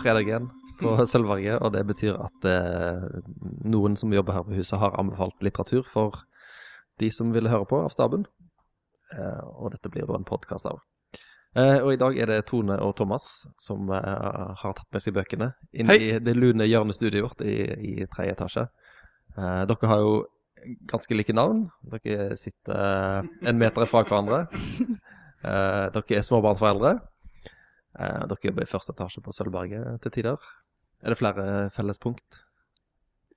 Det fredag igjen på Sølvberget, og det betyr at eh, noen som jobber her på huset, har anbefalt litteratur for de som ville høre på av staben. Eh, og dette blir da en podkast av. Eh, og i dag er det Tone og Thomas som eh, har tatt med seg bøkene inn Hei. i det lune hjørnestudioet vårt i, i tredje etasje. Eh, dere har jo ganske like navn. Dere sitter en meter fra hverandre. Eh, dere er småbarnsforeldre. Eh, dere jobber i første etasje på Sølvberget til tider. Er det flere fellespunkt?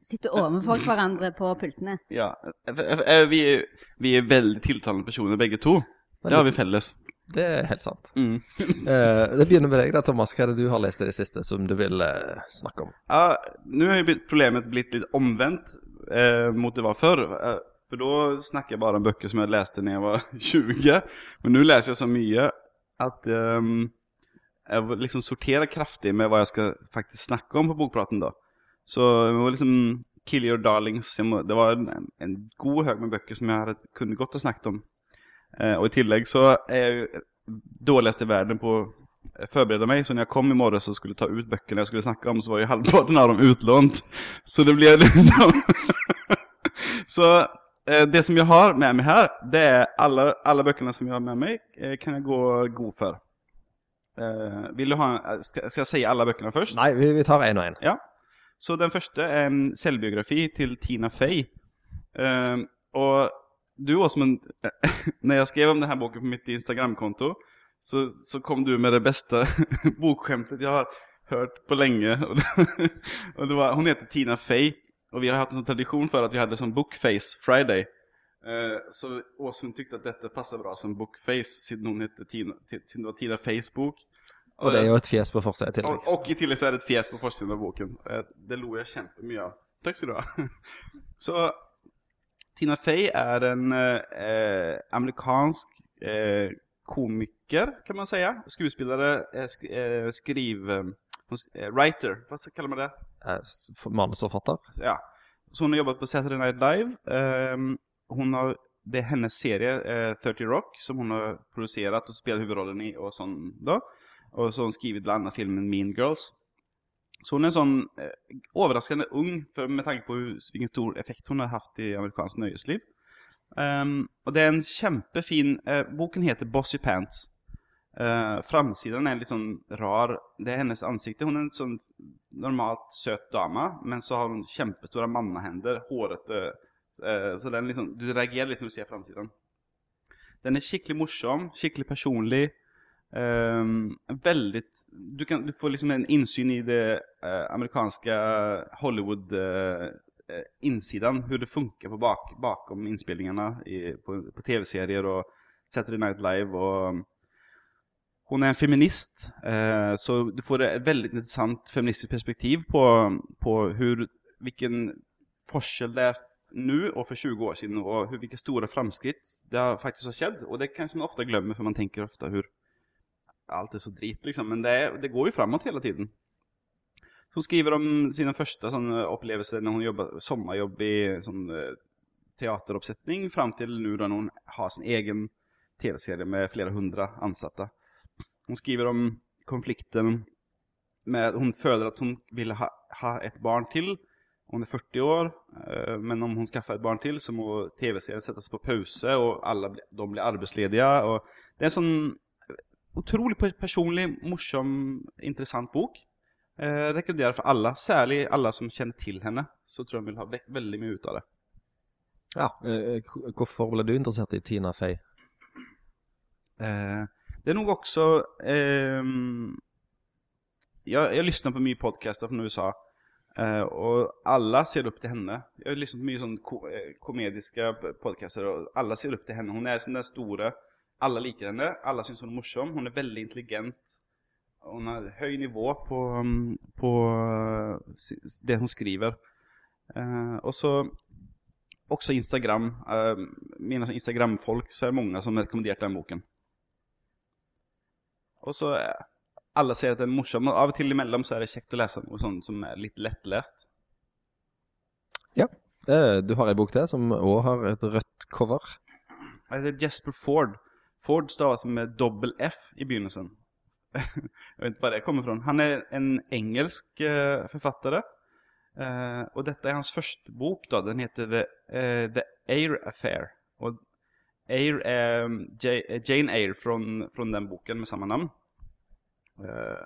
Sitter overfor hverandre på pultene. Ja, eh, eh, vi er, vi er veldig tiltalende personer begge to. Det har vi felles. Det er helt sant. Mm. Eh, det begynner med deg da, Thomas. Hva er det du har lest i det siste som du vil snakke om? Ja, Nå har jo problemet blitt litt omvendt eh, mot det var før. For da snakker jeg bare om bøker som jeg leste da jeg var 20. Men nå leser jeg så mye at ehm, jeg liksom sortere kraftig med hva jeg skal faktisk snakke om på bokpraten. da. Så jeg må liksom Kill your darlings. Må, det var en, en god haug med bøker som jeg hadde, kunne godt ha snakket om. Eh, og i tillegg så er jeg dårligst i verden på å forberede meg. Så når jeg kom i morges og skulle ta ut bøkene jeg skulle snakke om, så var jo halvparten av dem utlånt. Så det ble liksom Så eh, det som jeg har med meg her, det er alle, alle bøkene som jeg har med meg, eh, kan jeg gå god for. Eh, vil du ha en, skal, skal jeg si alle bøkene først? Nei, vi, vi tar én og én. Ja. Så den første er en selvbiografi til Tina Fey. Uh, og du Åsmund, som Når jeg skrev om denne boken på mitt Instagram-konto, så, så kom du med det beste bokskjemtet jeg har hørt på lenge. Og det, og det var, hun heter Tina Fey, og vi har hatt en sånn tradisjon for at vi hadde sånn Bookface Friday. Eh, så Åsmund tykte at dette passet bra som Bookface, siden, hun heter Tina, siden det var Tina Facebook. Og det er jo et fjes på forsiden i tillegg. Og, og i tillegg så er det et fjes på forsiden av boken. Eh, Det lo jeg kjempemye av. Takk skal du ha. Så Tina Fey er en eh, amerikansk eh, komiker, kan man si. Skuespillere, eh, sk eh, skriv... Eh, eh, writer, hva kaller man det? Eh, Manusforfatter. Ja. Så hun har jobbet på Saturday Night Live. Ehm, hon har, det er hennes serie eh, 30 Rock som hun har produsert og spilt hovedrollen i. Og sånn da. Og så har hun skrevet blant annet filmen Mean Girls. Så hun er sånn eh, overraskende ung for, med tanke på hvilken stor effekt hun har hatt i amerikansk nøyesliv. Um, og det er en kjempefin eh, Boken heter Bossy Pants. Uh, framsiden er litt sånn rar. Det er hennes ansikte. Hun er en sånn normalt søt dame, men så har hun kjempestore mannehender, hårete eh, Så den liksom, du reagerer litt når du ser framsiden. Den er skikkelig morsom, skikkelig personlig. Um, veldig du, du får liksom en innsyn i det uh, amerikanske Hollywood-innsiden. hur det funker på bak, bakom innspillingene i, på, på tv-serier og Saturday Night Live. og hun er en feminist, uh, så du får et veldig interessant feministisk perspektiv på, på hur, hvilken forskjell det är nu og for 20 år siden og hvilke store framskritt det har faktisk har skjedd. Og det kanskje man ofte glemmer, for man tenker ofte hvor alt er så drit liksom, men det, det går jo framåt hele tiden. Hun skriver om sine første sånne opplevelser når hun jobber sommerjobb i sånn teateroppsetning, teateroppsättning fram til nu da hun har sin egen tv-serie med flere hundre ansatte. Hun skriver om konflikten med, at hun føler at hun ville ha, ha et barn til. Hun er 40 år, eh, men om hun skaffer et barn til så må tv-serien settes på pause og alle de blir arbeidsledige. Og det er en sånn utrolig personlig, morsom, interessant bok. Eh, rekommenderer for alle, særlig alle som kjenner til henne. Så tror jeg hun vil ha ve veldig mye ut av det. Ja. eh, Hvorfor ble du interessert i Tina Fey? Eh, det er nok også... Eh, jeg, jag lyssnar på mye podcaster fra USA. Eh, og alle ser opp til henne. Jeg har liksom mye sånn ko komediske podkaster, og alla ser opp til henne. Hun er som den store. Alle liker henne. Alle syns hun er morsom. Hun er veldig intelligent. Hun har høy nivå på, mm, på eh, det hun skriver. Uh, og så også Instagram. Uh, mine Instagram-folk så er det mange som har rekommenderat den boken. Og så eh, Alle sier at den er morsom, og av og til imellom så er det kjekt å lese noe sånt som er litt lettlest. Eh, Du har ei bok til som òg har et rødt cover. Det er Jesper Ford. Ford staves med dobbel F i begynnelsen. Jeg vet ikke hva det kommer fra. Han er en engelsk eh, og Eh, er detta är hans første bok da. Den heter The, eh, The Air Affair. Og Air är Ja- eh, Jane Eyre från, från den boken med samme namn. Eh,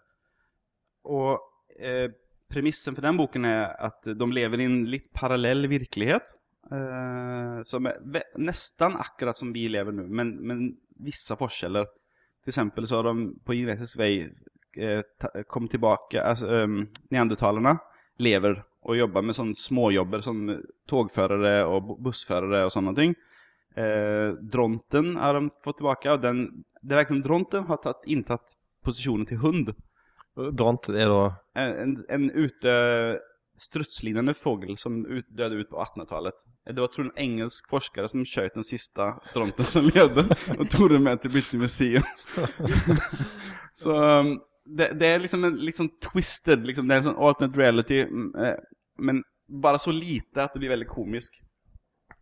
och eh, premissen for den boken er at de lever i en litt parallell virkelighet. Eh, som er nesten akkurat som vi lever nu, men, men vissa forskjeller. Till exempel så har de på genetisk vei eh, kom tilbake, alltså um, neandertalarna lever och jobbar med sånne småjobber som tågförare bu- bussförare och sådana ting. Eh, dronten har de fått tilbake, og den, det verkar som dronten har tatt, intatt posisjonen til hund. Dront er da En, en ute strutslignende fågel som ut, døde ut på 1800-tallet. Det var tror jeg, en engelsk forsker som skjøt den siste dronten som levde, og tok den med til British Museum. Så um, det, det er liksom en sånn twisted, liksom, det er en sånn alternate reality, eh, men bare så lite at det blir veldig komisk.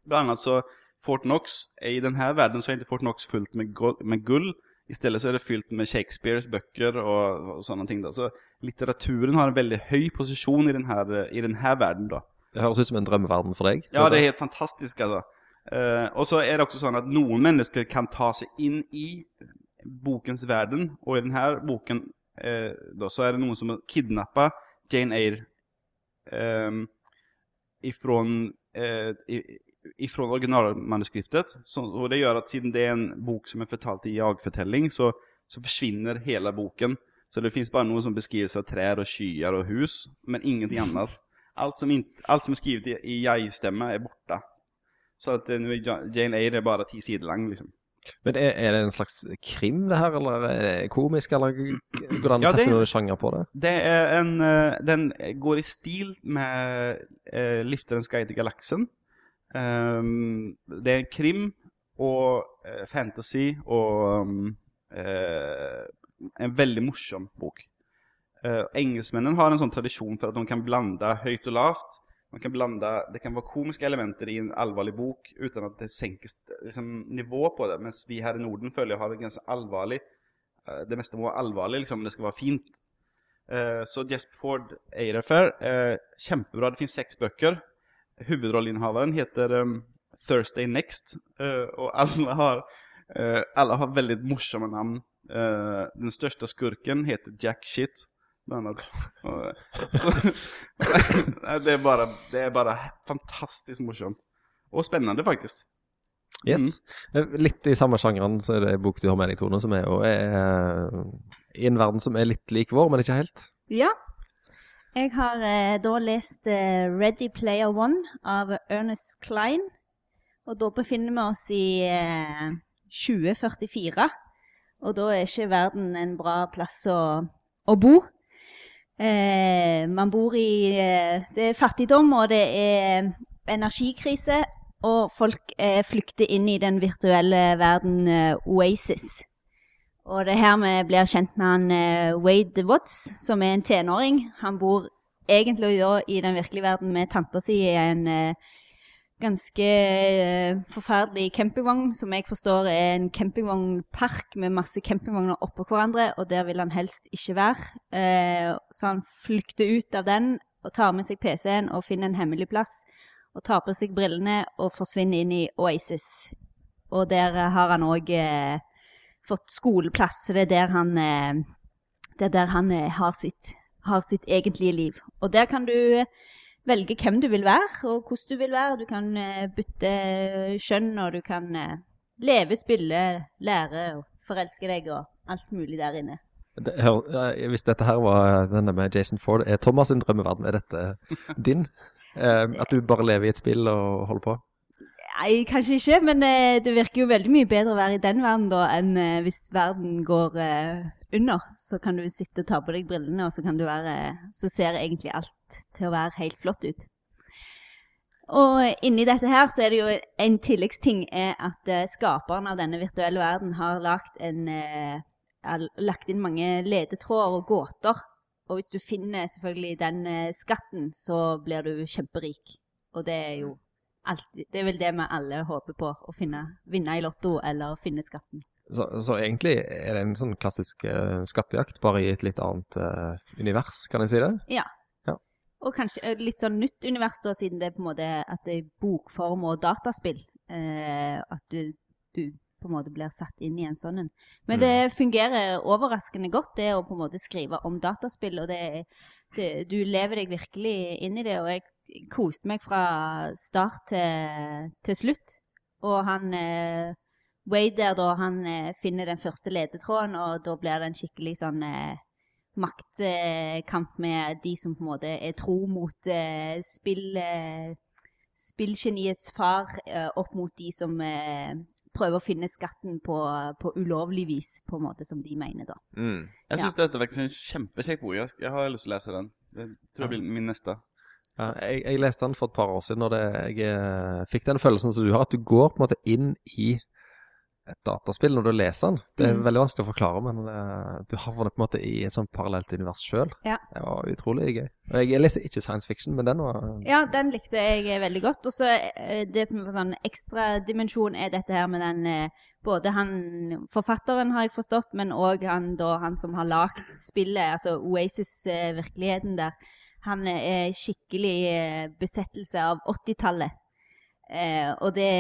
Bland annat så Fort Knox, i denne verden så er ikke Fort Knox fullt med, med gull. Istället så er det fylt med Shakespeares bøker og, og sånne ting. Da. Så litteraturen har en veldig høy posisjon i denne, här, i denne verden. da. Det høres ut som en drømmeverden for deg. Ja, det er helt fantastisk, altså. Eh, og så er det også sånn at noen mennesker kan ta seg inn i bokens verden, og i denne boken eh, da, så er det noen som kidnappar Jane Eyre ehm, ifrån, eh, ifrån originalmanuskriptet. Så, och det gör att siden det är en bok som är förtalt i jag-förtälling så, så försvinner hela boken. Så det finns bara någon som beskrivs av träd och skyar och hus, men ingenting annat. Allt som, inte, allt som är skrivet i, i jag-stämma är borta. Så att eh, nu är Jane Eyre er bara tio sidor lang liksom. Men er, er det en slags krim, det her, eller er det komisk, eller går det an å sette noen sjanger på det? Det är en, eh, den går i stil med uh, Lifterens guide til galaksen. Um, det en krim og uh, fantasy og um, uh, en veldig morsom bok. Uh, engelskmennene har en sånn tradisjon for at de kan blande høyt og lavt. Man kan blanda, det kan vara komiska elementer i en allvarlig bok utan att det sänker liksom, nivå på det. mens vi här i Norden följer har en ganska allvarlig, eh, det mesta må være allvarlig liksom, det skal være fint. Eh, så Jesper Ford Affair, eh, kjempebra. Det finns sex böcker. Huvudrollinnehavaren heter um, Thursday Next. eh, och alla har, eh, alla har väldigt morsamma namn. Eh, den största skurken heter Jack Shit. Så, det, er bare, det er bare fantastisk morsomt. Og spennende, faktisk. Yes. Mm. Litt i samme sjangeren så er det en bok du har med deg, Tone, som er jo eh, i en verden som er litt lik vår, men ikke helt. Ja. Jeg har eh, da lest eh, Ready Player One av Ernest Klein. Og da befinner vi oss i eh, 2044. Og da er ikke verden en bra plass å, å bo. Eh, man bor i eh, Det er fattigdom, og det er energikrise. Og folk eh, flykter inn i den virtuelle verden eh, Oasis. Og det er her vi blir kjent med han eh, Wade Watts, som er en tenåring. Han bor egentlig da i den virkelige verden med tanta si i en eh, ganske eh, forferdelig campingvogn, som jeg forstår er en campingvognpark med masse campingvogner oppå hverandre, og der vil han helst ikke være. Eh, så han flykter ut av den og tar med seg PC-en og finner en hemmelig plass, og tar på seg brillene og forsvinner inn i Oasis. Og der har han òg eh, fått skoleplass, så det er der han, det er der han har, sitt, har sitt egentlige liv. Og der kan du velge hvem du vil være, og hvordan du vil være. Du kan eh, bytte kjønn, og du kan eh, leve, spille, lære og forelske deg og alt mulig der inne. Det, hør, eh, hvis dette her var denne med Jason Ford, er Thomas sin drømmeverden, er dette din? Eh, at du bare lever i et spill og holder på? Nei, kanskje ikke, men eh, det virker jo veldig mye bedre å være i den verden da, enn eh, hvis verden går eh, under. Så kan du sitte og ta på deg brillene, og så, være, så ser egentlig alt til å være helt flott ut. Og inni dette her så er det jo en tilleggsting er at eh, skaperen av denne virtuelle verden har lagt, en, eh, lagt inn mange ledetråder og gåter. Og hvis du finner selvfølgelig den eh, skatten, så blir du kjemperik. Og det er jo alltid, det er vel det vi alle håper på, å finne, vinne i lotto eller finne skatten. Så, så egentlig er det en sånn klassisk uh, skattejakt, bare i et litt annet uh, univers, kan jeg si det? Ja. Ja. Og kanskje et litt sånn nytt univers, da, siden det er på en måte at det er bokform og dataspill. Uh, at du, du på en måte blir satt inn i en sånn en. Men det fungerer overraskende godt, det å på en måte skrive om dataspill. Og det, det, du lever deg virkelig inn i det. Og jeg koste meg fra start til, til slutt. Og han eh, Wade der, da, han eh, finner den første ledetråden, og da blir det en skikkelig sånn eh, maktkamp med de som på en måte er tro mot eh, spill... Eh, spillgeniets far eh, opp mot de som eh, prøver å finne skatten på, på ulovlig vis, på en måte, som de mener, da. Mm. Jeg Ja. dette virker som en kjempekjekk bok. Jeg, jeg har lyst til å lese den. Det tror jeg blir min neste. Ja, jeg, jeg leste den for et par år siden, og det, jeg eh, fikk den følelsen som du har, at du går på en måte inn i et dataspill når du leser den. Det er Mm. veldig vanskelig å forklare, men uh, du havner på en måte i et sånt parallelt univers sjøl. Ja. Det var utrolig gøy. Og jeg leser ikke science fiction, men den var Ja, den likte jeg eh, veldig godt. Og så eh, det som var sånn ekstradimensjon er dette her med den eh, Både han forfatteren, har jeg forstått, men òg han, han som har lagd spillet, altså Oasis-virkeligheten der. Han er skikkelig eh, besettelse av 80-tallet. Eh, og det,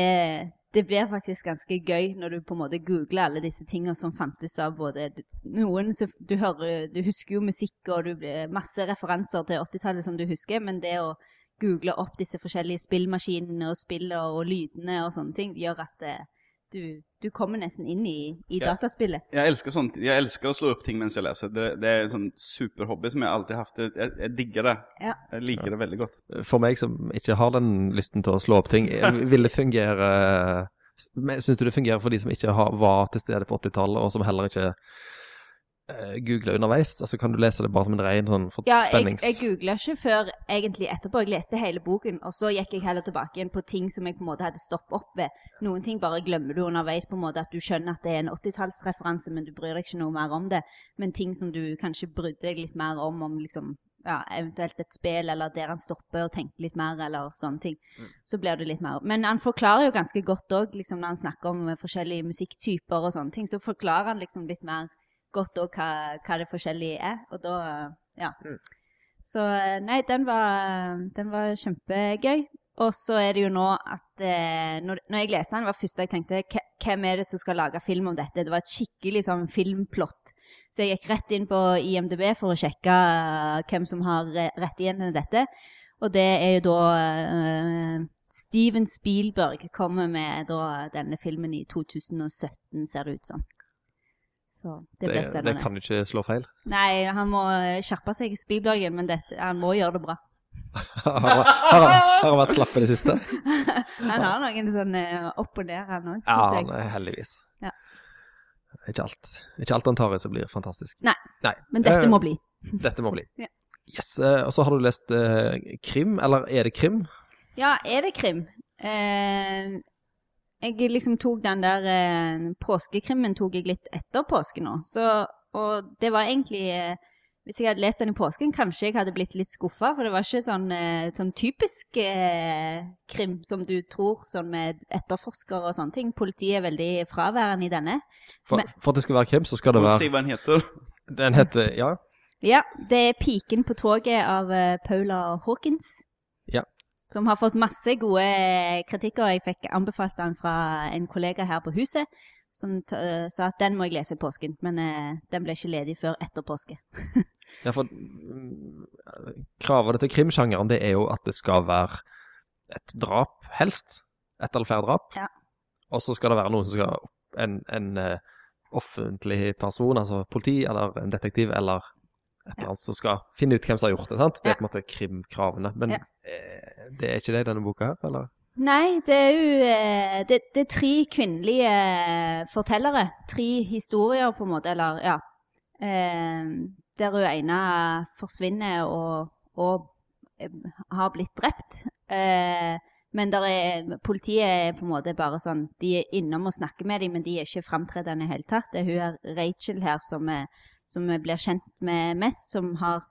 det blir faktisk ganske gøy når du på en måte googler alle disse tingene som fantes av både Noen du hører Du husker jo musikk, og du blir masse referanser til 80-tallet som du husker, men det å google opp disse forskjellige spillmaskinene og spillene og lydene og sånne ting, gjør at eh, du, du kommer nesten inn i, i Ja. dataspillet. Jeg elsker sånt. Jeg elsker å slå opp ting mens jeg leser. Det, det er en sånn superhobby som jeg alltid har hatt. Jeg, jeg digger det. Ja. Jeg liker det veldig godt. For meg som ikke har den lysten til å slå opp ting, eh, vil det fungere Syns du det fungerer for de som ikke har, var til stede på 80-tallet, og som heller ikke uh, googler underveis? Altså Kan du lese det bare som en rein sånn for Ja, jeg, Ja, jeg googla ikke før egentlig etterpå. Jeg leste hele boken, og så gikk jeg heller tilbake igjen på ting som jeg på en måte hadde stoppet opp ved. Noen ting bare glemmer du underveis, på en måte at du skjønner at det er en 80-tallsreferanse, men du bryr deg ikke noe mer om det. Men ting som du kanskje brydde deg litt mer om, om liksom ja, eventuelt et spill, eller der han stopper og tenker litt mer, eller sånne ting. Så blir det litt mer. Men han forklarer jo ganske godt òg, liksom, når han snakker om eh, forskjellige musikktyper og sånne ting, så forklarer han liksom litt mer godt òg hva, hva det forskjellige er. Og da, ja. Så eh, nei, den var, den var kjempegøy. Og så er det jo nå at eh, når, når jeg leste den, var første jeg tenkte Hvem er det som skal lage film om dette? Det var et skikkelig sånn filmplott. Så jeg gikk rett inn på IMDb for å sjekke eh, hvem som har rett rettighetene til dette. Og det er jo da uh, Steven Spielberg kommer med da denne filmen i 2017, ser det ut som. Så det blir spennende. det kan ikke slå feil. Nei, han må skjerpe seg, i Spielbergen, men dette, han må gjøre det bra. har, han- har, han- vært slapp i det siste? Han har noen sånn eh, opp og ned, han òg, Ja, han er heldigvis. Ja. Ikke alt, ikke alt han tar i som blir fantastisk. Nei, Nei. Men dette uh, må bli. Dette må bli. Ja. Yes, eh, Og så har du lest uh, krim, eller er det krim? Ja, er det krim? Eh, jeg liksom tok den der eh, påskekrimmen tok jeg litt etter påske nå. Så, og det var egentlig eh, Hvis jeg hadde lest den i påsken, kanskje jeg hadde blitt litt skuffa, for det var ikke sånn, eh, sånn typisk eh, krim som du tror, sånn med etterforskere og sånne ting. Politiet er veldig fraværende i denne. For, Men- for at det skal være krim, så skal det være si hva den heter. Den heter Ja. Ja, det er 'Piken på toget' av eh, Paula Hawkins. Ja. Som har fått masse gode kritikker. Jeg fikk anbefalt den fra en kollega her på huset, som eh, sa at den må jeg lese i påsken. Men uh, den ble ikke ledig før etter påske. ja for mm, kravene til krimsjangeren, det er jo at det skal være et drap, helst. Et eller flere drap. Ja. Og så skal det være noen som skal En, en uh, offentlig person, altså politi eller en detektiv eller et eller annet som skal finne ut hvem som har gjort det. sant? Det er Ja. på en måte krimkravene. Men Ja. eh, det er ikke det i denne boka her, eller? Nei, det er jo eh, det, det er tre kvinnelige eh, fortellere. Tre historier, på en måte, eller ja. Eh, der hun ene forsvinner og, og har blitt drept. Men der er, politiet er på en måte bare sånn De er innom og snakker med dem, men de er ikke framtredende i det hele tatt. Det er hun her, Rachel her som, som vi blir kjent med mest, som har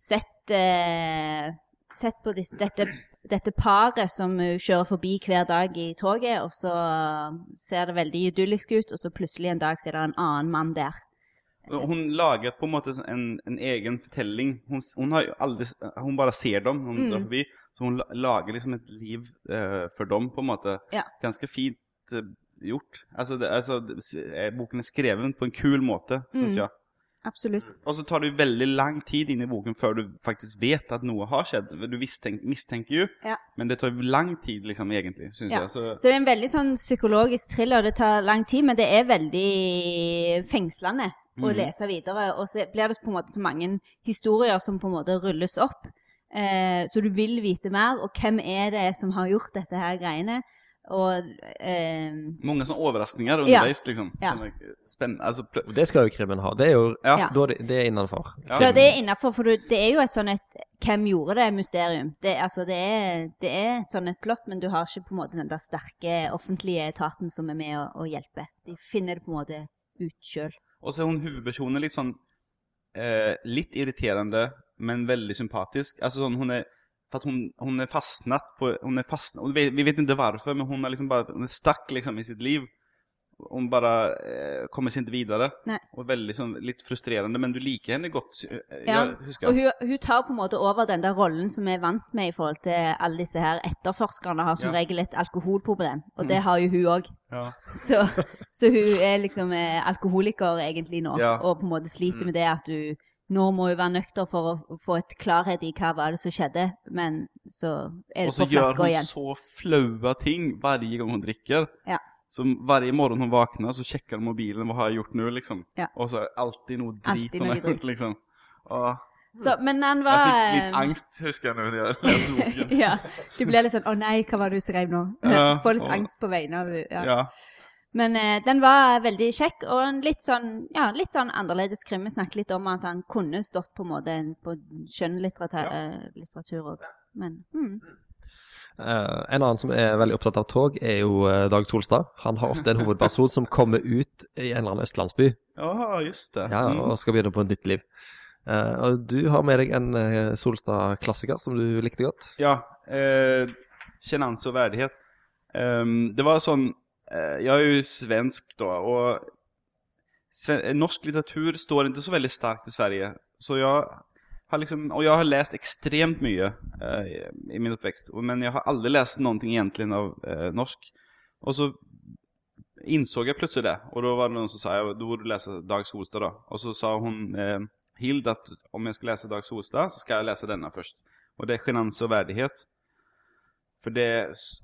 sett, eh, sett på disse, dette dette paret som hun kjører forbi hver dag i toget, og så ser det veldig idyllisk ut, og så plutselig en dag så er det en annen mann der. Hun lager på en måte en, en egen fortelling. Hun, hun, har aldri, hun bare ser dem når hun Mm. drar forbi. Så hun lager liksom et liv eh, for dem, på en måte. Ja. Ganske fint eh, gjort. Altså, det, altså det, eh, boken er skrevet på en kul måte, syns Mm. jeg. Absolutt. Og så tar det jo veldig lang tid inn i boken før du faktisk vet at noe har skjedd. Du mistenker jo, Ja. men det tar jo lang tid, liksom, egentlig, syns Ja. jeg. Så, Så det er en veldig sånn psykologisk thriller. Det tar lang tid, men det er veldig fengslende å Mhm. lese videre. Og så blir det på en måte så mange historier som på en måte rulles opp. Eh, så du vil vite mer. Og hvem er det som har gjort dette her greiene? Og eh, mange sånne overraskninger underveis, liksom. Ja. Sånne altså, Og det skal jo krimmen ha. Det er jo Ja. Ja. da det, det er innenfor. Ja. Ja, det er innenfor, for det er jo et sånn et Hvem gjorde det? Mysterium. Det, altså, det, er, det er et sånn et plott, men du har ikke på en måte den der sterke offentlige etaten som er med å, å hjelpe. De finner det på en måte ut sjøl. Og så er hun hovedpersonen litt sånn eh, Litt irriterende, men veldig sympatisk. Altså sånn, hun er For at hun, hun er fastnat på Hun er fastnat, og vi, vi vet ikke hvorfor, men hun er liksom bare Hun er stuck liksom i sitt liv. Hun bare eh, kommer seg ikke videre. Nei. Og veldig sånn litt frustrerende, men du liker henne godt. eh, Ja, jeg. Og hun, hun tar på en måte over den der rollen som vi er vant med i forhold til alle disse her etterforskerne har som Ja. regel et alkoholproblem, og det har jo hun òg. ja. Så, så hun er liksom eh, alkoholiker egentlig nå, Ja. og på en måte sliter med det at du nå må hun være nøkter for å få et klarhet i hva var det som skjedde, men så er Og det så på gjør flaska hun igjen. så flaue ting hver gang hun drikker. Ja. Så hver morgen hun våkner, så sjekker hun mobilen. Hva har jeg gjort nå, liksom? Ja. Og så er det alltid noe drit Alltid hun har gjort, liksom. Og... Så, men han var Jeg fikk litt eh, angst, husker jeg, når jeg leste boken. Ja. Du ble litt sånn 'Å nei, hva var det du skrev nå?' Får litt og- angst på vegne av ja. Ja. Men eh, den var veldig kjekk, og en litt sånn, ja, litt sånn annerledes krim. Vi snakket litt om at han kunne stått på en måte på skjønnlitteratur eh, litteratur òg. Men mm, Eh, en annen som er veldig opptatt av tog, er jo uh, Dag Solstad. Han har ofte en hovedperson som kommer ut i en eller annen østlandsby ja, just det. ja, Mm. og skal begynne på et nytt liv. Uh, og du har med deg en eh, Solstad-klassiker som du likte godt. Ja, eh, Kjennelse og verdighet. Um, det var sånn eh, Jeg er jo svensk, då og norsk litteratur står ikke så veldig starkt i Sverige. Så jag har liksom Og jeg har läst ekstremt mye eh, i, min oppvekst, men jeg har aldri läst noe egentlig av eh, norsk. Og så insåg jeg plutselig det, og da var det noen som sa ja, da burde du lese Dag Solstad, da. Og så sa hun eh, Hild at om jeg skal lese Dag Solstad, så skal jeg lese denne først. Og det er Sjenanse og verdighet. For det,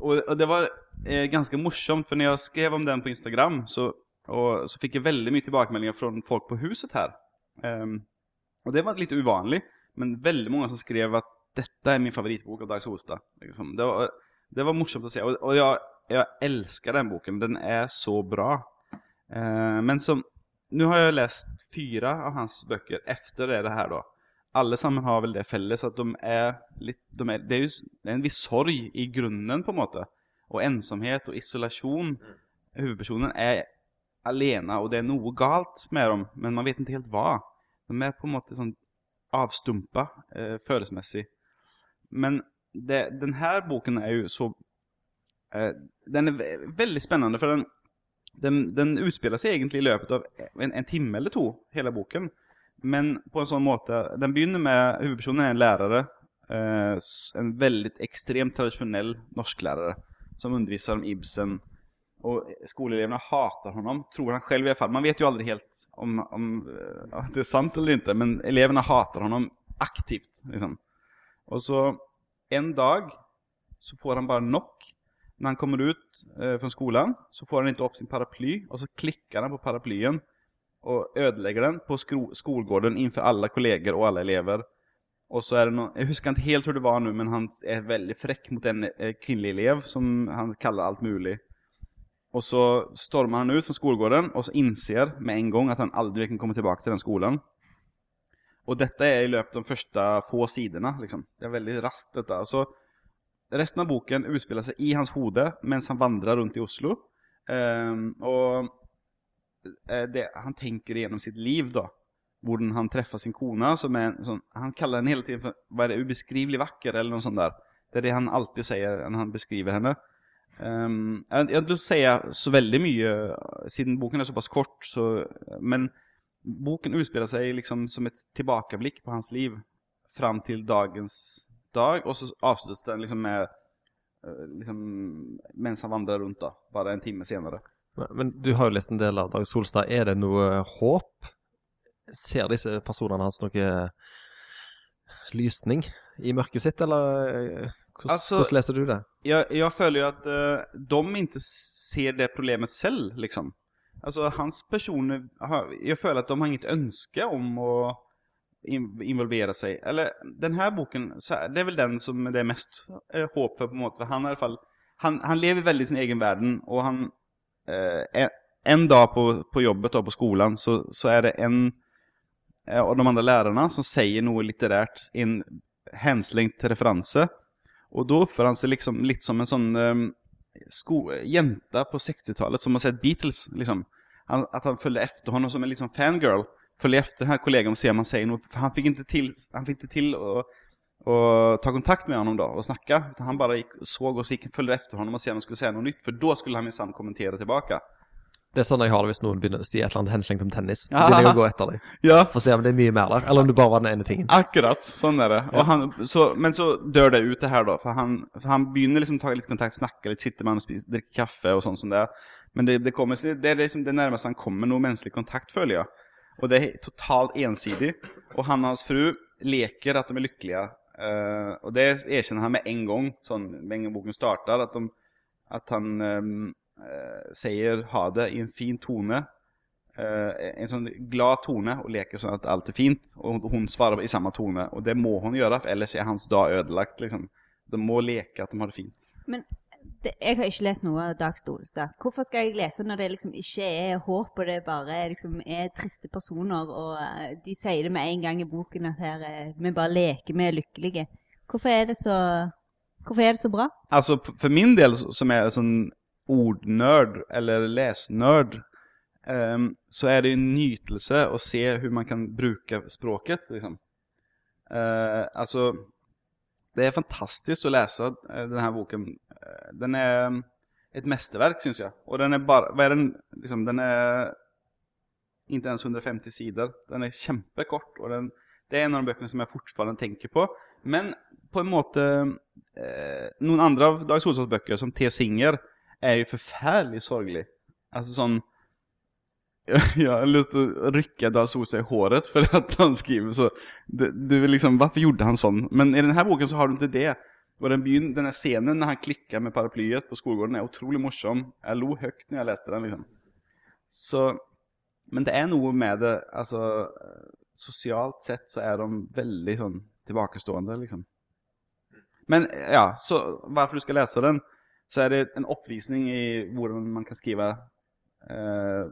og, og det var eh, ganske morsomt, for når jeg skrev om den på Instagram, så, så fikk jeg veldig mye tilbakemeldinger fra folk på huset her. Um, og det var litt uvanlig, men veldig mange som skrev at dette er min favorittbok av Dag Solstad. Liksom. Det, var, det var morsomt å se, og, og jeg, jeg elsker den boken. Den er så bra. Uh, men som Nå har jeg lest fire av hans bøker efter det her, da. Alle sammen har vel det felles at de er litt de er, Det er jo det er en viss sorg i grunnen, på en måte. Og ensomhet og isolasjon. Hovedpersonen er alene, og det er noe galt med dem, men man vet ikke helt hva. De er på en måte sånn avstumpa eh, følelsesmessig. Men det, den her boken er jo så eh, Den er ve veldig spennende, for den, den, den utspiller seg egentlig i løpet av en, en time eller to, hele boken. Men på en sånn måte Den begynner med Hovedpersonen er en lærere. Eh, en veldig ekstremt tradisjonell norsklærer som underviser om Ibsen. Og skoleelevene hater honom, tror han selv i hvert fall. Man vet jo aldri helt om, om eh, at det er sant eller ikke, men elevene hater honom aktivt. Liksom. Og så en dag så får han bare nok. Når han kommer ut eh, fra skolen, så får han ikke opp sin paraply, og så klikker han på paraplyen og ødelegger den på sko skolgården inför alle kolleger og alle elever. Og så er det noe, Jeg husker ikke helt hvordan det var nå, men han er veldig frekk mot en eh, kvinnelig elev som han kaller alt mulig. Og så stormer han ut fra skolegården og så innser med en gang at han aldri kan komme tilbake til den skolen. Og dette er i løpet av de første få sidene. Liksom. Det er veldig raskt, dette. Så resten av boken utspiller seg i hans hode mens han vandrer rundt i Oslo. Ehm, og eh, det, han tenker gjennom sitt liv, da. Hvordan han treffer sin kone, som er sånn Han kaller henne hele tiden for Hva er det, ubeskrivelig vakker, eller noe sånt der. Det er det han alltid sier når han beskriver henne. Um, jeg har ikke lyst til å si så veldig mye, siden boken er såpass kort, så, men boken utspiller seg liksom som et tilbakeblikk på hans liv fram til dagens dag, og så avsluttes den liksom med eh, liksom, mens han vandrer rundt, da, bare en time senere. Men, du har jo lest en del av Dag Solstad. Er det noe håp? Ser disse personene hans noe lysning i mørket sitt, eller eh, hvordan, Altså- hvordan leser du det? Jeg, jeg føler jo at uh, de ikke ser det problemet selv, liksom. Altså, hans personer har, Jeg føler at de har inget ønske om å involvere seg. Eller den her boken, så det er vel den som det er mest eh, håp for, på en måte. For han i fall han, han lever veldig i sin egen verden, og han eh, en, en dag på, på jobbet og på skolen, så, så er det en eh, av de andre lærerne som sier noe litterært i en henslengt referanse. Og da oppfører han seg liksom litt som en sånn um, sko jente på 60-tallet som har sett Beatles. liksom. Han, at han følger etter honom som en sånn fangirl. Følger efter den her kollegaen og ser om han noe. For han fikk ikke til, han fikk ikke til å, å ta kontakt med honom da og snakke. Han bare gikk, så og så gikk han følger efter honom og se om han skulle si noe nytt. For da skulle han minsann kommentere tilbake. Det er sånn jeg har det hvis noen begynner å si et eller annet henslengt om tennis. Så begynner jeg å gå etter deg Ja, For å se om det er mye mer der, eller om det bare var den ene tingen. Akkurat, sånn er det. Og han, så, men så dør det ut det her, da. For han, for han begynner liksom å ta litt kontakt, snakke litt, sitte med han og spise, drikke kaffe og sånn som det. Men det, det, kommer, det er liksom det nærmeste han kommer noe menneskelig kontakt, føler jeg. Og det er totalt ensidig. Og han og hans fru leker at de er lykkelige. Eh, og det erkjenner han med en gang, sånn, med en gang boken starter, at, de, at han um, uh, sier ha det i en fin tone. uh, en sånn glad tone og leker sånn at alt er fint. Og hun svarer i samme tone. Og det må hun gjøre, for ellers er hans dag ødelagt. Liksom. De må leke at de har det fint. Men det, jeg har ikke lest noe av Dag Stolestad. Hvorfor skal jeg lese når det liksom ikke er håp, og det bare liksom er triste personer, og eh, de sier det med en gang i boken at her, eh, vi bare leker, vi er lykkelige. Hvorfor er det så, er det så bra? Altså, for min del, som er sånn ordnørd, eller lesnørd, um, så er det en nytelse å se hvordan man kan bruke språket, liksom. Uh, altså, det er fantastisk å lese eh, denne boken. Eh, Den er mm, et mesterverk, synes jeg. Og den er bare, hva er den, liksom, den er ikke ens 150 sider. Den er kjempekort, og den, det er en av de bøkene som jeg fortsatt tenker på. Men på en måte eh, Noen andre av Dag Solstads bøker, som T. Singer, er jo forferdelig sorgelig. Altså sånn Jeg har å rykke Dag Solstad i håret for at han skriver så det, du vil liksom, varför gjorde han sånn? Men i denne boken så har du ikke det. Och den byen, denne scenen når han klikker med paraplyet på skolgården er utrolig morsom. Jeg lo høyt når jeg leste den. liksom. Så Men det er noe med det Altså Sosialt sett så er de veldig sånn tilbakestående, liksom. Men ja, så varför du skal läsa den, så er det en oppvisning i hvordan man kan skrive eh,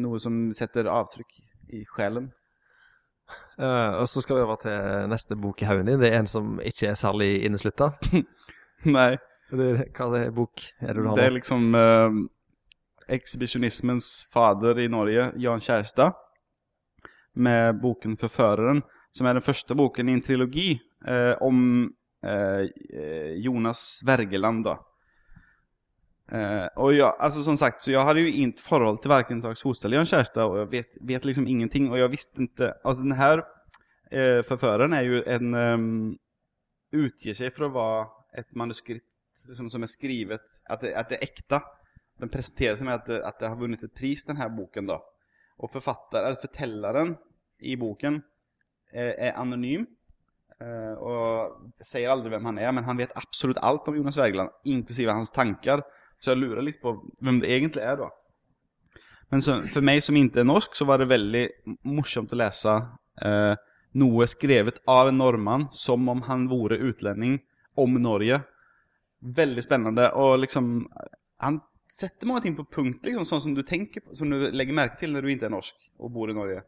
noe som setter avtrykk i sjelen. Uh, og så skal vi over til neste bok i haugen din. Det er en som ikke er særlig inneslutta. Nei, Det, hva er det bok er det du har det er liksom uh, ekshibisjonismens fader i Norge, Jan Kjærstad, med boken 'Forføreren', som er den første boken i en trilogi uh, om Jonas Wergeland. da. Eh, og jag, alltså som sagt, så jag hade ju inte förhåll till varken Dags Solstad eller Jan Kjærstad och jag vet, vet liksom ingenting och jag visste inte, alltså den här uh, förföraren är ju en, um, utger sig för att vara ett manuskript liksom, som är skrivet, att det, att det är äkta. Den presenterar sig med att det, att det har vunnit ett pris den här boken då. Och författaren, förtällaren i boken eh, är anonym. Eh, och säger aldrig vem han är, men han vet absolut allt om Jonas Wergeland, inklusive hans tankar. Så jeg lurer litt på hvem det egentlig er, da. Men så, for meg som ikke er norsk, så var det veldig morsomt å lese eh, noe skrevet av en nordmann som om han vore utlending om Norge. Veldig spennende. Og liksom Han setter mange ting på punkt, liksom, sånn som du tenker på, som du legger merke til når du ikke er norsk og bor i Norge.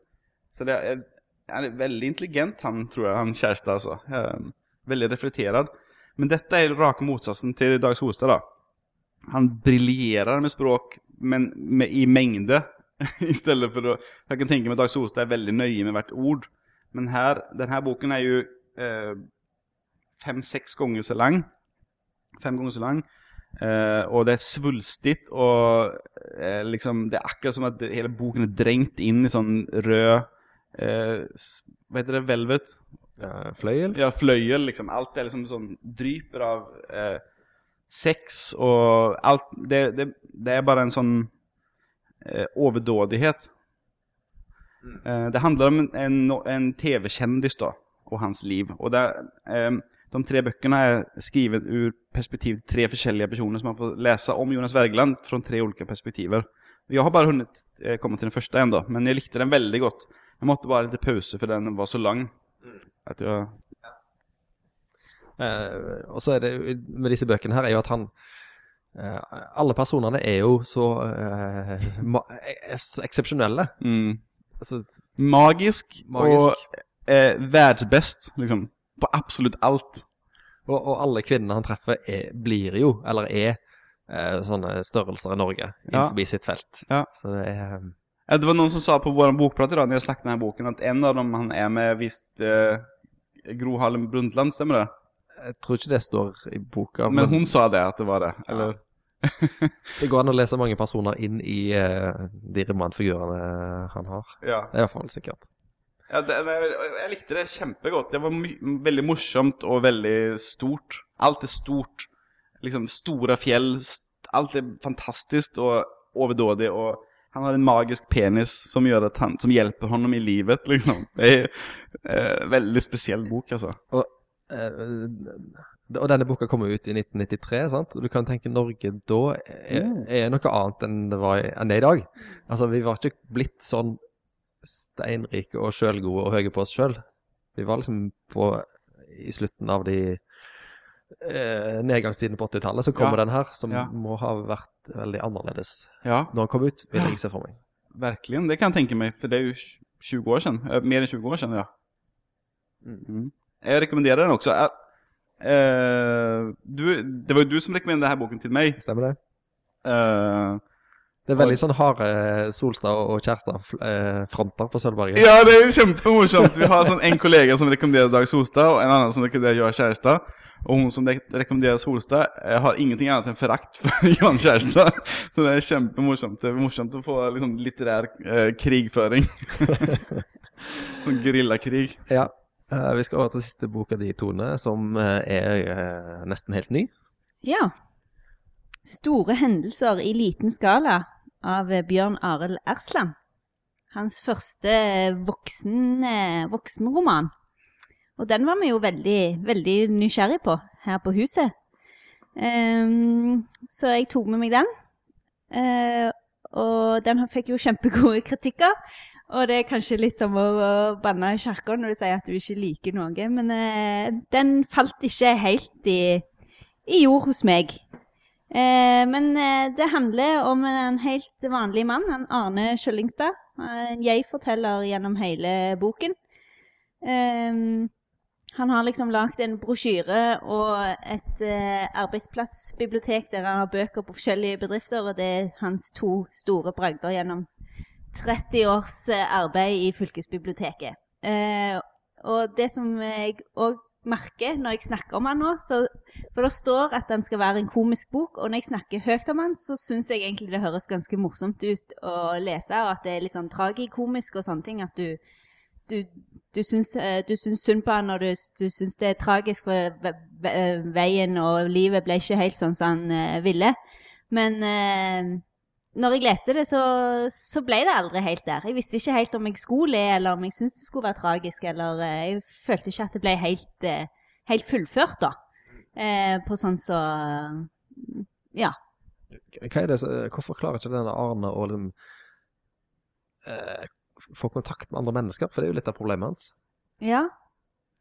Så det er, er veldig intelligent, han tror jeg, han kjæreste, altså. Eh, veldig reflekterad. Men dette er rake motsatsen til Dags Hostad, da. Han briljerer med språk, men med, i mengde. I stedet for å Jeg kan tenke meg at Dag Solstad er veldig nøye med hvert ord. Men her, denne boken er jo eh, fem-seks ganger så lang. Fem ganger så lang. Eh, og det er svulstig, og eh, liksom Det er akkurat som at hele boken er drengt inn i sånn rød eh, Hva heter det? Velvet? Ja, fløyel? Ja, fløyel, liksom. Alt er liksom sånn Dryper av eh, sex og alt det, det, det er bare en sånn eh, overdådighet. Eh, det handler om en, en, en TV-kjendis da, og hans liv. Og det, eh, de tre bøkene er skrevet ur perspektiv til tre forskjellige personer, så man får lese om Jonas Wergeland fra tre ulike perspektiver. Jeg har bare rukket eh, komme til den første ennå, men jeg likte den veldig godt. Jeg måtte bare ha litt pause, for den var så lang. At jeg Eh, og så er det med disse bøkene her, er jo at han eh, Alle personene er jo så, så eksepsjonelle. mm. Altså, Magisk, Magisk. og eh, verdensbest, liksom. På absolutt alt. og, og alle kvinnene han treffer, er, blir jo, eller er, eh, sånne størrelser i Norge Ja. sitt felt. Ja. Så det er Ja, Det var noen som sa på vår bokprat i dag, når jeg snakket denne boken, at en av dem han er med visst Gro Harlem Brundtland, stemmer det? Jeg tror ikke det står i boka, Men hun sa det, at det var det. Eller? det går an å lese mange personer inn i uh, de romanfigurene han har. Ja. Det er iallfall sikkert. ja det, jeg, jeg likte det kjempegodt. Det var veldig morsomt og veldig stort. Alt er stort. Liksom store fjell. st- Alt er fantastisk og overdådig. Og han har en magisk penis som, han, som hjelper honom i livet, liksom. Det er eh, veldig spesiell bok, altså. Og, og denne boka kom ut i 1993, sant? Og du kan tenke Norge da er, er noe annet enn det, var, enn det er i dag. Altså, vi var ikke blitt sånn steinrike og sjølgode og høye på oss sjøl. Vi var liksom på I slutten av de eh, nedgangstidene på 80-tallet, så kommer Ja. den her, som Ja. må ha vært veldig annerledes Ja, når den kom ut, vil jeg se for meg. verkligen. Det kan jeg tenke meg, for det er jo 20 år siden. Eh, Mer enn 20 år siden, ja. Mm. Jeg rekommenderer den også. Eh, eh, du, det var jo du som rekommenderte denne boken til meg. Stemmer det? Eh, Det er veldig sånn harde Solstad og Kjærstad-fronter på Sølvberget. ja, det er kjempemorsomt. Vi har sånn en kollega som rekommenderer Dag Solstad, og en annen som rekommenderer Johan Kjærstad. Og hun som rekommenderer Solstad, eh, har ingenting annet enn forakt for Johan Kjærstad. Så det er kjempemorsomt. Det er morsomt å få liksom, litterær eh, krigføring. sånn gerillakrig. Ja. Eh, vi skal over til siste boka di, Tone, som eh, er eh, nesten helt ny. Ja. Store hendelser i liten skala av Bjørn Arild Ersland. Hans første voksen, voksenroman. Og den var vi jo veldig, veldig nysgjerrig på her på huset. Um, så jeg tok med meg den. Uh, og den fikk jo kjempegode kritikker. Og det er kanskje litt som å, banne i kirka når du sier at du ikke liker noe, men eh, den falt ikke helt i, i jord hos meg. Eh, men eh, det handler om en helt vanlig mann, en Arne Kjøllingstad. En jeg-forteller gjennom hele boken. Eh, han har liksom lagd en brosjyre og et eh, arbeidsplassbibliotek der han har bøker på forskjellige bedrifter, og det er hans to store bragder gjennom 30 års eh, arbeid i fylkesbiblioteket. Eh, og det som jeg òg merker når jeg snakker om han nå, så, for det står at den skal være en komisk bok, og når jeg snakker høyt om han, så syns jeg egentlig det høres ganske morsomt ut å lese, og at det er litt sånn tragikomisk og sånne ting, at du du, du, syns, eh, synd på han, og du, du syns det er tragisk, for ve- veien og livet ble ikke helt sånn som han eh, ville. Men eh, når jeg leste det, så, så ble det aldri helt der. Jeg visste ikke helt om jeg skulle le, eller om jeg syntes det skulle være tragisk, eller eh, jeg følte ikke at det ble helt, eh, helt fullført, da. Eh, på sånn så Ja. Hva er det, hvorfor klarer ikke denne Arne å liksom, eh, få kontakt med andre mennesker? For det er jo litt av problemet hans. Ja.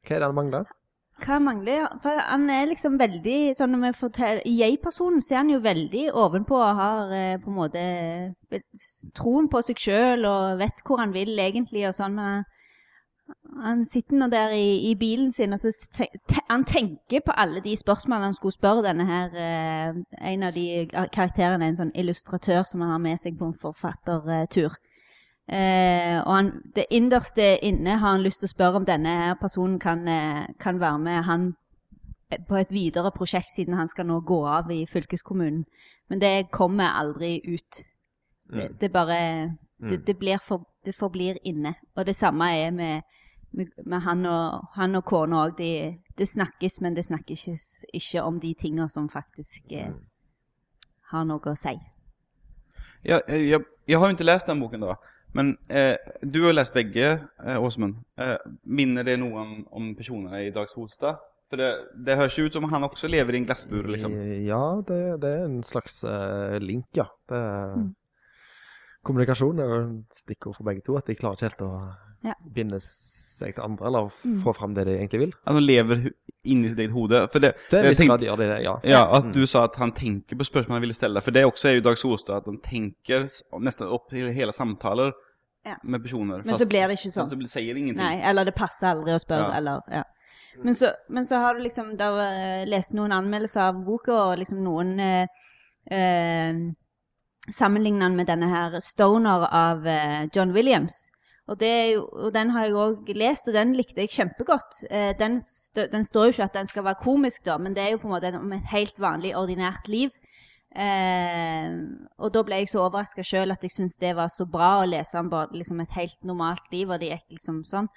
Hva er det han mangler? Hva mangler For han er liksom veldig sånn Når vi forteller jeg-personen så er han jo veldig ovenpå og har eh, på en måte troen på seg sjøl og vet hvor han vil egentlig og sånn. Men han, sitter nå der i, i bilen sin og så te, han tenker på alle de spørsmålene han skulle spørre denne her eh, En av de karakterene er en sånn illustratør som han har med seg på en forfattertur. Eh, og han, det innerste inne har han lyst til å spørre om denne personen kan, eh, kan være med han på et videre prosjekt, siden han skal nå gå av i fylkeskommunen. Men det kommer aldri ut. Det, Mm. det bare det, det, blir for, det forblir inne. Og det samme er med, med, med han og, han og kona òg. Det, de snakkes, men det snakkes ikke om de tinga som faktisk eh, har noe å si. Ja, jeg, jeg, jeg har jo ikke lest den boken då. Men eh, du har lest begge, eh, Åsmund. Eh, minner det noen om personene i Dags Holstad? For det, det høres ju ut som han også lever i en glassbur liksom. Ja, det, det er en slags eh, link, ja. Det, Mm. Kommunikasjon er jo stikkord for begge to. At de klarer ikke helt å Ja. binde seg til andre, eller Mm. få fram det de egentlig vil. Att de lever inni sitt eget hode. For det, det er visst viss tänkte- gjør de det, ja. Ja, at Mm. du sa at han tenker på spørsmål han ville ställa. for det også er jo Dag Solstad, at han tenker nesten opp til hele hela samtalet Ja. med personer. Men så blir det ikke men sånn. så blir- det ingenting. Nei, eller det passer aldri å spørre, Ja. eller ja. Men så, men så har du liksom da eh, lest noen anmeldelser av boka, og liksom noen eh, eh, Sammenlignet den med denne her Stoner av eh, John Williams. Og, det jo, og den har jeg òg lest, og den likte jeg kjempegodt. Eh, den, den står jo ikke at den skal være komisk, da, men det er jo på en måte om et helt vanlig, ordinært liv. Eh, og da ble jeg så overraska sjøl at jeg syntes det var så bra å lese om liksom et helt normalt liv, og det gikk liksom sånn.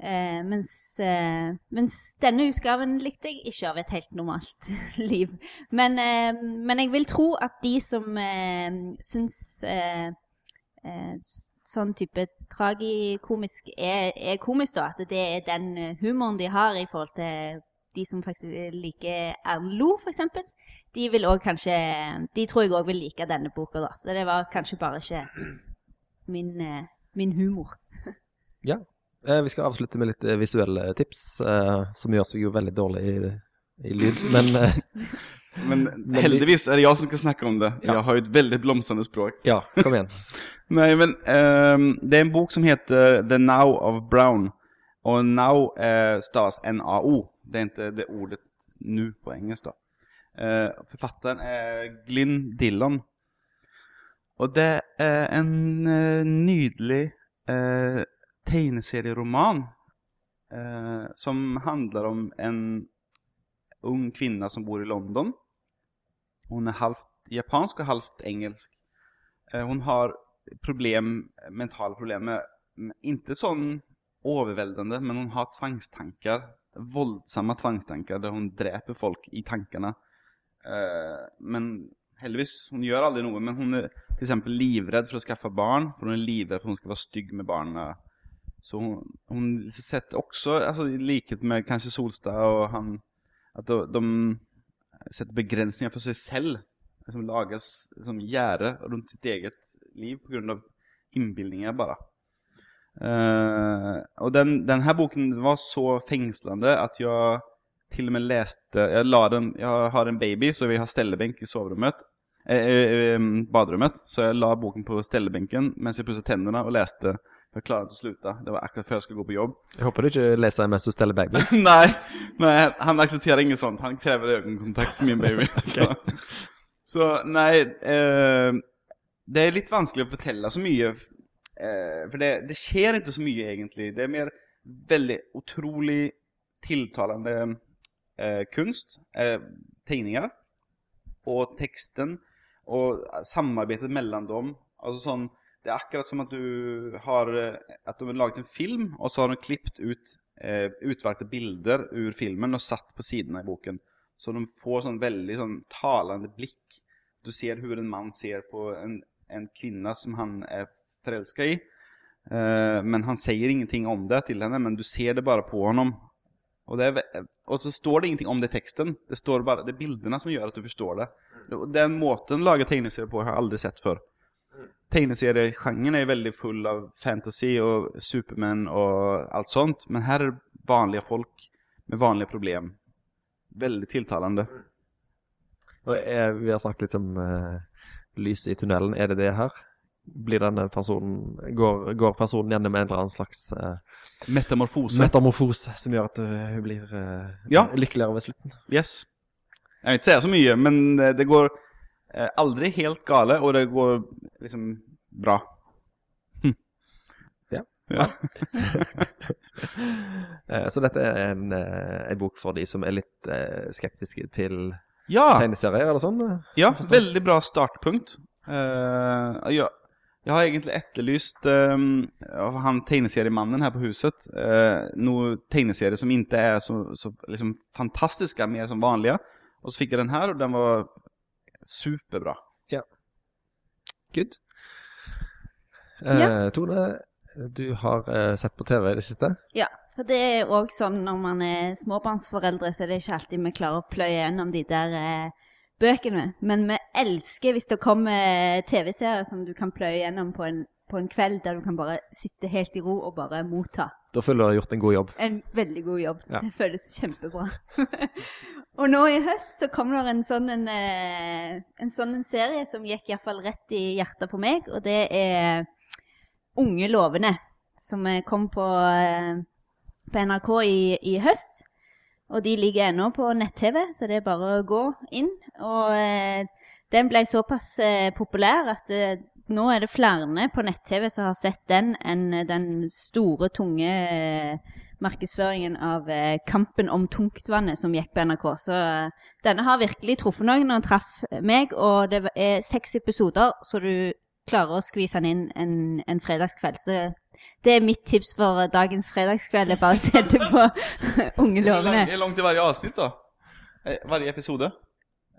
Eh, mens, eh, mens denne utgaven likte jeg ikke av et helt normalt liv. Men, eh, men jeg vil tro at de som eh, syns eh, sånn type tragikomisk er, er komisk, da, at det er den eh, humoren de har i forhold til de som faktisk liker Erlend Lo, eksempel. De vil òg kanskje De tror jeg òg vil like denne boka, da. Så det var kanskje bare ikke min, eh, min humor. Ja. Eh, vi skal avslutte med litt eh, visuelle tips, eh, som gjør seg jo veldig dårlig i, i lyd. Men Men heldigvis er det jeg som skal snakke om det. Ja. Jeg har jo et veldig blomstrende språk. ja, kom igjen. Nei, men um, det er en bok som heter The Now of Brown. Og now eh, stavas N-A-O. Det är inte det ordet nu på engelska. Eh, författaren är Glyn Dillon. Och det är en eh, nydelig eh, tegneserieroman eh, som handlar om en ung kvinna som bor i London. Hon är halvt japansk och halvt engelsk. Eh, hon har problem, mentala problem med, inte sån överväldigande, men hun har tvångstankar. Våldsamma tvangstanker der hun dreper folk i tankene. Eh, men heldigvis, hun gjør aldri noe, men hun er till eksempel livredd for å skaffe barn, for hun er livredd for hun skal være stygg med barna. Så hun, hun setter også, alltså i likhet med kanskje Solstad og han, at de, de setter begrensninger for seg selv, Som lages som gjerde rundt sitt eget liv på grunn av innbildninger bara. Eh, och den, den här boken var så fängslande att jag till och med läste, jag la den, jag har en baby så vi har ställebänk i sovrummet, eh, eh, eh, badrummet. Så jag la boken på ställebänken medan jag pussade tänderna och läste. För jag klarade inte att sluta. Det var akkurat før jeg skulle gå på jobb. Jeg håper du ikke leser mens du steller baby. nej, nej, han accepterar inget sånt. Han kräver ögonkontakt med min baby. så, så nej, eh, det er litt vanskelig å fortelle så mye. Eh, for det, det skjer ikke så mye, egentlig. Det er mer veldig utrolig tiltalende eh, kunst. Eh, tegninger. Og teksten. Og samarbeidet mellom dem. Altså sånn Det er akkurat som at du har eh, At de har laget en film, og så har de klippet ut eh, utvalgte bilder ur filmen og satt på sidene i boken. Så de får sånn veldig sånn talende blikk. Du ser hvordan en mann ser på en, en kvinne som han er forelska i. Uh, men han sier ingenting om det til henne, men du ser det bare på ham. Og, og så står det ingenting om det i teksten. Det, står bare, det er bildene som gjør at du forstår det. Den måten å lage tegneserier på har jeg aldri sett før. Tegneseriesjangeren er veldig full av fantasy og supermenn og alt sånt, men her er det vanlige folk med vanlige problem. Veldig tiltalende. Og jeg, vi har snakket litt om eh, lys i tunnelen. Er det det her? Blir denne personen Går, går personen gjennom en eller annen slags eh, Metamorfose. metamorfose som gjør at eh, hun blir eh, Ja. lykkeligere ved slutten? Yes. Jeg vil ikke si så mye, men eh, det går eh, aldri helt gale, og det går liksom bra. Ja. Eh, Så dette er en, eh, en bok for de som er litt eh, skeptiske til Ja, tegneserier eller sånn. ja veldig bra startpunkt. Uh, ja, jeg har egentlig etterlyst um, av han tegneseriemannen her på huset uh, noen tegneserier som ikke er så, så liksom, fantastiske, mer som vanlige. Og så fikk jeg den her, og den var superbra. Good. Eh, Tone, du har uh, sett på TV i det siste. Ja, for det er òg sånn når man er småbarnsforeldre, så er det ikke alltid vi klarer å pløye gjennom de der eh, bøkene. Men vi elsker hvis det kommer TV-serier som du kan pløye gjennom på en, på en kveld, der du kan bare sitte helt i ro og bare motta. Da føler du du har gjort en god jobb. En veldig god jobb. Ja. Det føles kjempebra. og nå i høst så kom det en sånn en, eh, en sånn en serie som gikk iallfall rett i hjertet på meg, og det er Unge lovende, som eh, kom på, eh, på NRK i, i høst. Og de ligger ennå på nett-TV, så det er bare å gå inn. Og eh, den ble såpass eh, populær at eh, nå er det flere på nett-TV som har sett den, enn den store, tunge eh, markedsføringen av eh, Kampen om tungtvannet som gikk på NRK. Så eh, denne har virkelig truffet noen og traff meg, og det er seks episoder, så du klarer å skvise den inn en, en fredagskveld. Så det er mitt tips for dagens fredagskveld. bare sette på Unge lovende. Hvor langt er hver avsnitt da? Hver episode?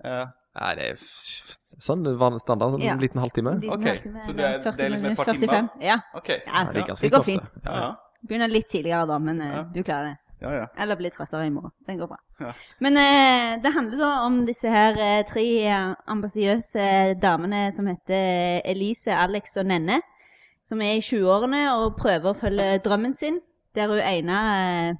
Uh, det er f- sånn vanlig standard, sånn Ja. en liten halvtime. Liten Ok, halvtime, så det er- det er liksom et par 45. Ja, Okay. ja, Ja, det, det går fint. Ja, ja. Begynner litt tidligere da, men uh, Ja. du klarer det. ja, ja. Eller blir trøttere i morgen. Den går bra. Ja. Men eh, det handler da om disse her eh, tre eh, ambisiøse damene som heter Elise, Alex og Nenne. Som er i 20-årene og prøver å følge drømmen sin. Der hun ene eh,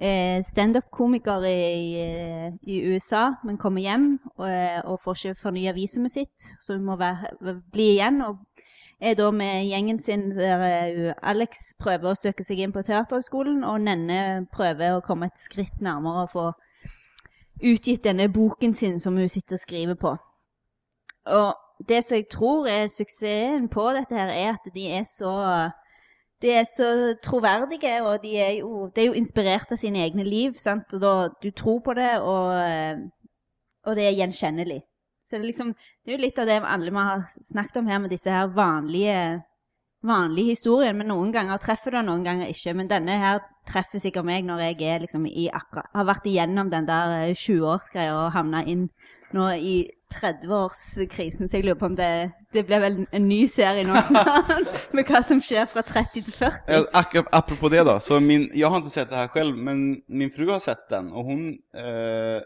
er standup-komiker i, eh, i USA, men kommer hjem og, eh, og får ikke fornya visumet sitt. Så hun må være, bli igjen. og er da med gjengen sin der eh, Alex prøver å søke seg inn på Teaterhøgskolen, og Nenne prøver å komme et skritt nærmere å få utgitt denne boken sin som hun sitter og skriver på. Og det som jeg tror er suksessen på dette her, er at de er så de er så troverdige, og de er jo, det er jo inspirert av sine egne liv. sant? Og da, Du tror på det, og, eh, og det er gjenkjennelig. Så det er, liksom, det er jo litt av det alle vi har snakket om her, med disse her vanlige, vanlige historiene. Men noen ganger treffer det, noen ganger ikke. Men denne her treffer sikkert meg når jeg liksom i akkurat, har vært igjennom den der eh, 20-årsgreia og havna inn nå i 30-årskrisen. Så jeg lurer på om det, det blir vel en ny serie nå snart, med hva som skjer fra 30 til 40. Ja, ak- Apropå det da. så min, jeg har ikke sett det her selv, men min fru har sett den Og hun eh,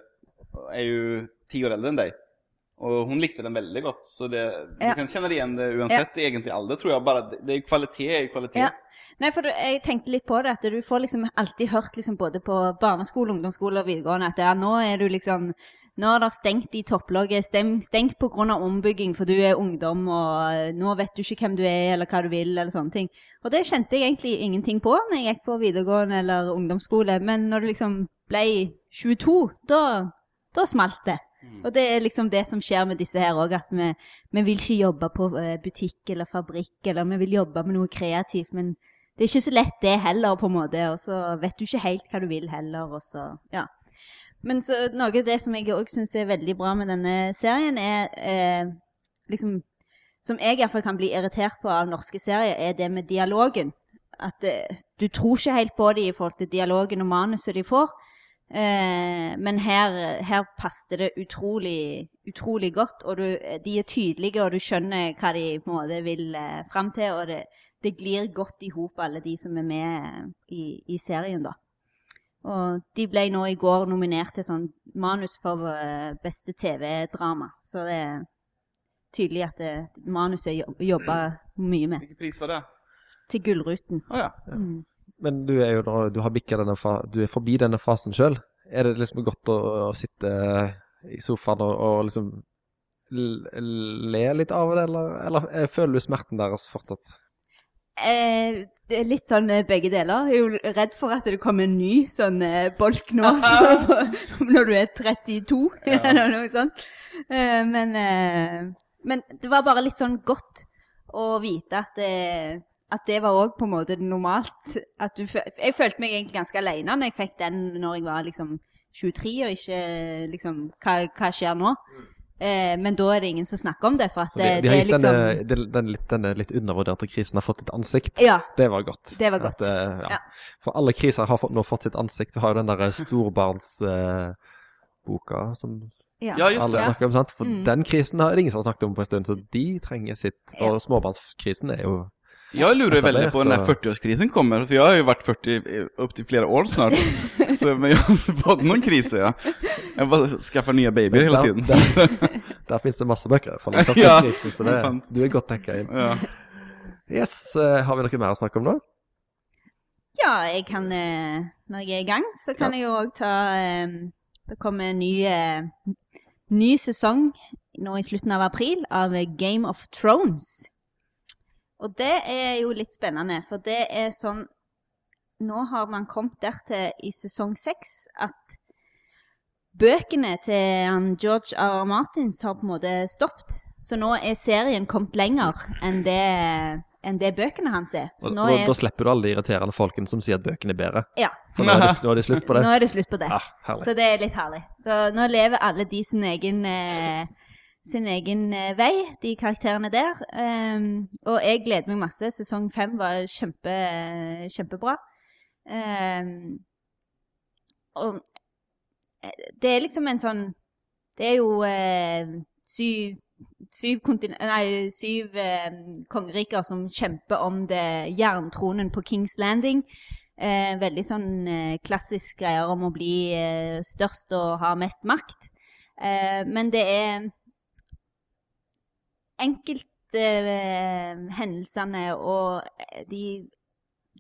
er jo ti år eldre enn deg. Og hun likte den veldig godt, så det, Ja. du kan det igjen det uansett egentlig aldri, tror jeg. Bare, det, er kvalitet er kvalitet. Ja. Nei, for du, jeg tenkte litt på det, at du får liksom alltid hørt liksom både på barneskole, ungdomsskole og videregående at ja, nå er du liksom nå er det stengt i topplogget, stengt av ombygging, for du er ungdom, og eh, nå vet du ikke hvem du er, eller hva du vil, eller sånne ting. Og det kjente jeg egentlig ingenting på når jeg gikk på videregående eller ungdomsskole, men når du liksom ble 22, da, da smalt det. Og det er liksom det som skjer med disse her òg, at vi, vi vil ikke jobbe på eh, butikk eller fabrikk, eller vi vil jobbe med noe kreativt, men det er ikke så lett det heller, på en måte, og så vet du ikke helt hva du vil heller, og så, ja. Men så, noe av det som jeg òg syns er veldig bra med denne serien, er eh, liksom Som jeg iallfall kan bli irritert på av norske serier, er det med dialogen. At eh, du tror ikke helt på dem i forhold til dialogen og manuset de får. Eh, men her, her passet det utrolig, utrolig godt, og du, de er tydelige, og du skjønner hva de på en måte vil eh, fram til, og det, det glir godt i hop, alle de som er med eh, i, i serien, da. Og de ble nå i går nominert til sånn manus for eh, beste TV-drama, så det er tydelig at det, manuset jobb- jobba mye med. Hvilken pris var det? Til Gullruten. Oh, ja. Men du er jo nå, du har bikka denne fa Du er forbi denne fasen sjøl. Er det liksom godt å, å sitte i sofaen og, og liksom le litt av det, eller, eller eh, føler du smerten deres fortsatt? Eh, det er litt sånn eh, begge deler. Jeg er jo redd for at det kommer en ny sånn eh, bolk nå når du er 32, eller noe sånt. Eh, men, eh, men det var bare litt sånn godt å vite at, det, at det var òg på en måte normalt. Du, jeg følte meg egentlig ganske alene når jeg fikk den når jeg var liksom 23, og ikke liksom Hva, hva skjer nå? Eh, men da er det ingen som snakker om det, for at Så det, de, de det er gitt liksom denne, den, den, litt, denne litt undervurderte krisen har fått et ansikt. Ja. Det var godt. Det var godt. At, eh, ja. Ja. For alle kriser har fått, nå fått sitt ansikt. Du har jo den derre storbarnsboka eh, som Ja, Ja, just alle det. snakker om, sant? For Mm. den krisen har det ingen som har snakket om på en stund, så de trenger sitt. Ja. Og småbarnskrisen er jo Jag lurar ju väldigt på när Etablert 40-årskrisen kommer, för jag har ju varit 40 i- upp till flera år snart. så, men jag har inte fått någon kris, ja. Jag bara skaffar nya babyer hela tiden. Der, där, finnes det masse bøker for den Ja, krisen, så det sant. du er godt dekka inn. Ja. Yes, eh, har vi noe mer å snakke om nå? Ja, jeg kan eh, Når jeg er i gang, så kan Ja. jeg jo òg ta eh, Det kommer en ny, ny sesong nå i slutten av april av Game of Thrones. Og det er jo litt spennende, for det er sånn Nå har man kommet dertil i sesong seks at bøkene til George R. R. Martins har på en måte stoppet. Så nå er serien kommet lenger enn det, enn det bøkene hans er. Så Og, og er da slipper du alle de irriterende folkene som sier at bøkene er bedre. Ja. For nå er det, nå er det slutt på det. Nå er det slutt på det. Ja. Så det er litt herlig. Så nå lever alle de sin egen, eh, sin egen eh, vei, de karakterene der. Ehm, og jeg gleder meg masse. Sesong fem var kjempe, kjempebra. Ehm, og eh, det er liksom en sånn Det er jo eh, syv Syv, nei, syv eh, kongeriker som kjemper om det jerntronen på Kings Landing. Eh, veldig sånn eh, klassisk greier om å bli størst og ha mest makt. Men det er enkelthendelsene og eh, de,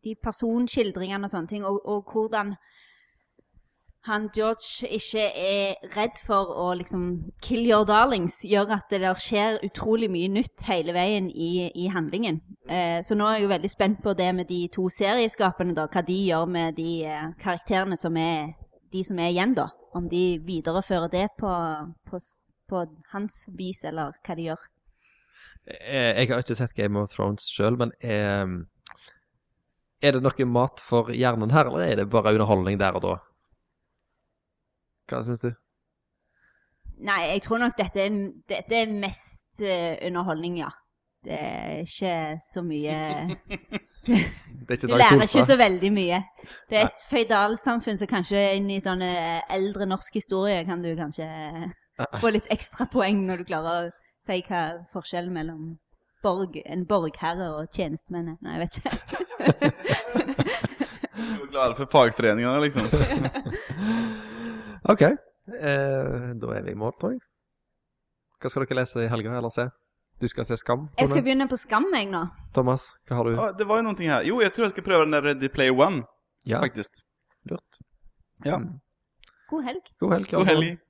de personskildringene og sånne ting, og, og hvordan han George ikke er redd for å liksom kill your darlings, gjør at det skjer utrolig mye nytt hele veien i, i handlingen. Eh, så nå er jeg jo veldig spent på det med de to serieskapene, da, hva de gjør med de eh, karakterene som er de som er igjen, da. Om de viderefører det på, på, på hans vis, eller hva de gjør. Eh, Jeg har ikke sett Game of Thrones sjøl, men er, er det noe mat for hjernen her, eller er det bare underholdning der og da? Hva syns du? Nei, jeg tror nok dette er, dette er mest eh, underholdning, ja. Det er ikke så mye Det er ikke Du lærer ikke så veldig mye. Det er et føydalsamfunn, så kanskje inn i sånne eldre norsk historie kan du kanskje få litt ekstra poeng når du klarer å si hva forskjellen mellom borg, en borgherre og tjenestemenn er. Nei, jeg vet ikke. du er glad for fagforeningene, liksom. OK. Eh, da er vi i mål, tror jeg. Hva skal dere lese i helga, eller se? Du skal se Skam, Jeg skal begynne på Skam, jeg nå. Thomas, hva har du? Ah, det var jo noen ting her. Jo, jeg tror jeg skal prøve den der Ready Player One, Ja, faktisk. lurt. Ja. Mm. God helg. God helg. God alle sammen. helg.